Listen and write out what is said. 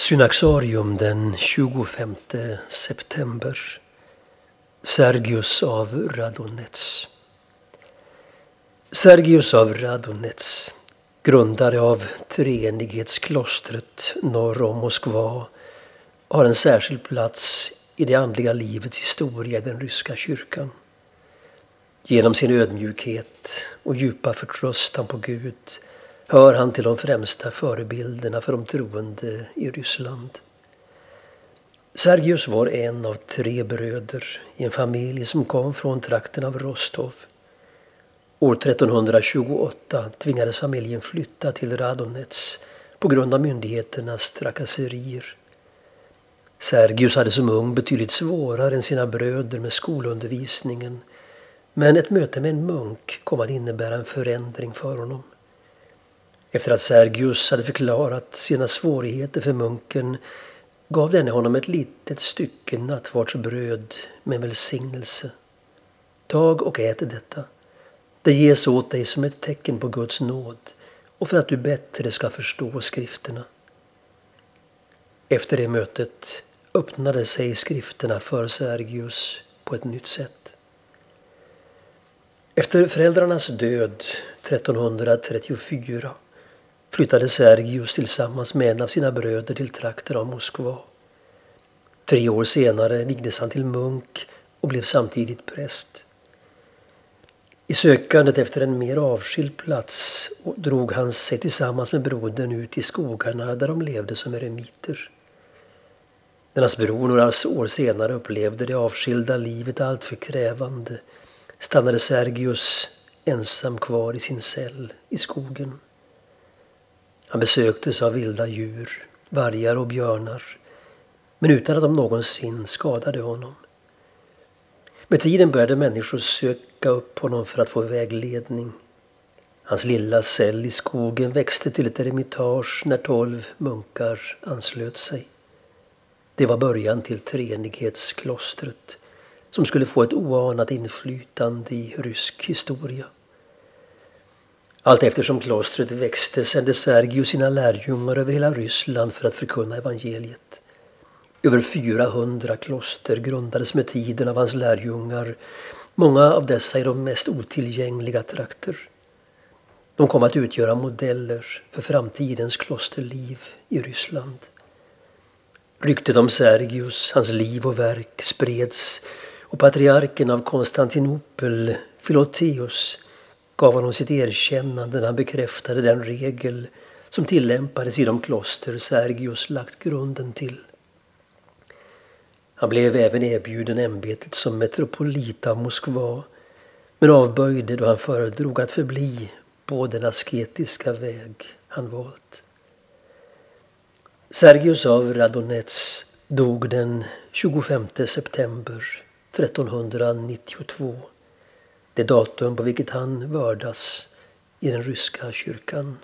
Synaxarium den 25 september. Sergius av Radonets. Sergius av Radonets, grundare av treenighetsklostret norr om Moskva, har en särskild plats i det andliga livets historia i den ryska kyrkan. Genom sin ödmjukhet och djupa förtröstan på Gud hör han till de främsta förebilderna för de troende i Ryssland. Sergius var en av tre bröder i en familj som kom från trakten av Rostov. År 1328 tvingades familjen flytta till Radonets på grund av myndigheternas trakasserier. Sergius hade som ung betydligt svårare än sina bröder med skolundervisningen men ett möte med en munk kom att innebära en förändring för honom. Efter att Sergius hade förklarat sina svårigheter för munken gav denne honom ett litet stycke nattvardsbröd med välsignelse. Tag och ät detta. Det ges åt dig som ett tecken på Guds nåd och för att du bättre ska förstå skrifterna. Efter det mötet öppnade sig skrifterna för Sergius på ett nytt sätt. Efter föräldrarnas död 1334 flyttade Sergius tillsammans med en av sina bröder till trakten av Moskva. Tre år senare vigdes han till munk och blev samtidigt präst. I sökandet efter en mer avskild plats drog han sig tillsammans med brodern ut i skogarna där de levde som eremiter. När hans bror några år senare upplevde det avskilda livet alltför krävande stannade Sergius ensam kvar i sin cell i skogen. Han besöktes av vilda djur, vargar och björnar, men utan att de någonsin skadade honom. Med tiden började människor söka upp honom för att få vägledning. Hans lilla cell i skogen växte till ett eremitage när tolv munkar anslöt sig. Det var början till treenighetsklostret som skulle få ett oanat inflytande i rysk historia. Allt eftersom klostret växte sände Sergius sina lärjungar över hela Ryssland för att förkunna evangeliet. Över 400 kloster grundades med tiden av hans lärjungar, många av dessa i de mest otillgängliga trakter. De kom att utgöra modeller för framtidens klosterliv i Ryssland. Ryktet om Sergius, hans liv och verk spreds och patriarken av Konstantinopel, Filoteus gav honom sitt erkännande när han bekräftade den regel som tillämpades i de kloster Sergius lagt grunden till. Han blev även erbjuden ämbetet som metropolit av Moskva men avböjde då han föredrog att förbli på den asketiska väg han valt. Sergius av Radonets dog den 25 september 1392 det datum på vilket han vördas i den ryska kyrkan.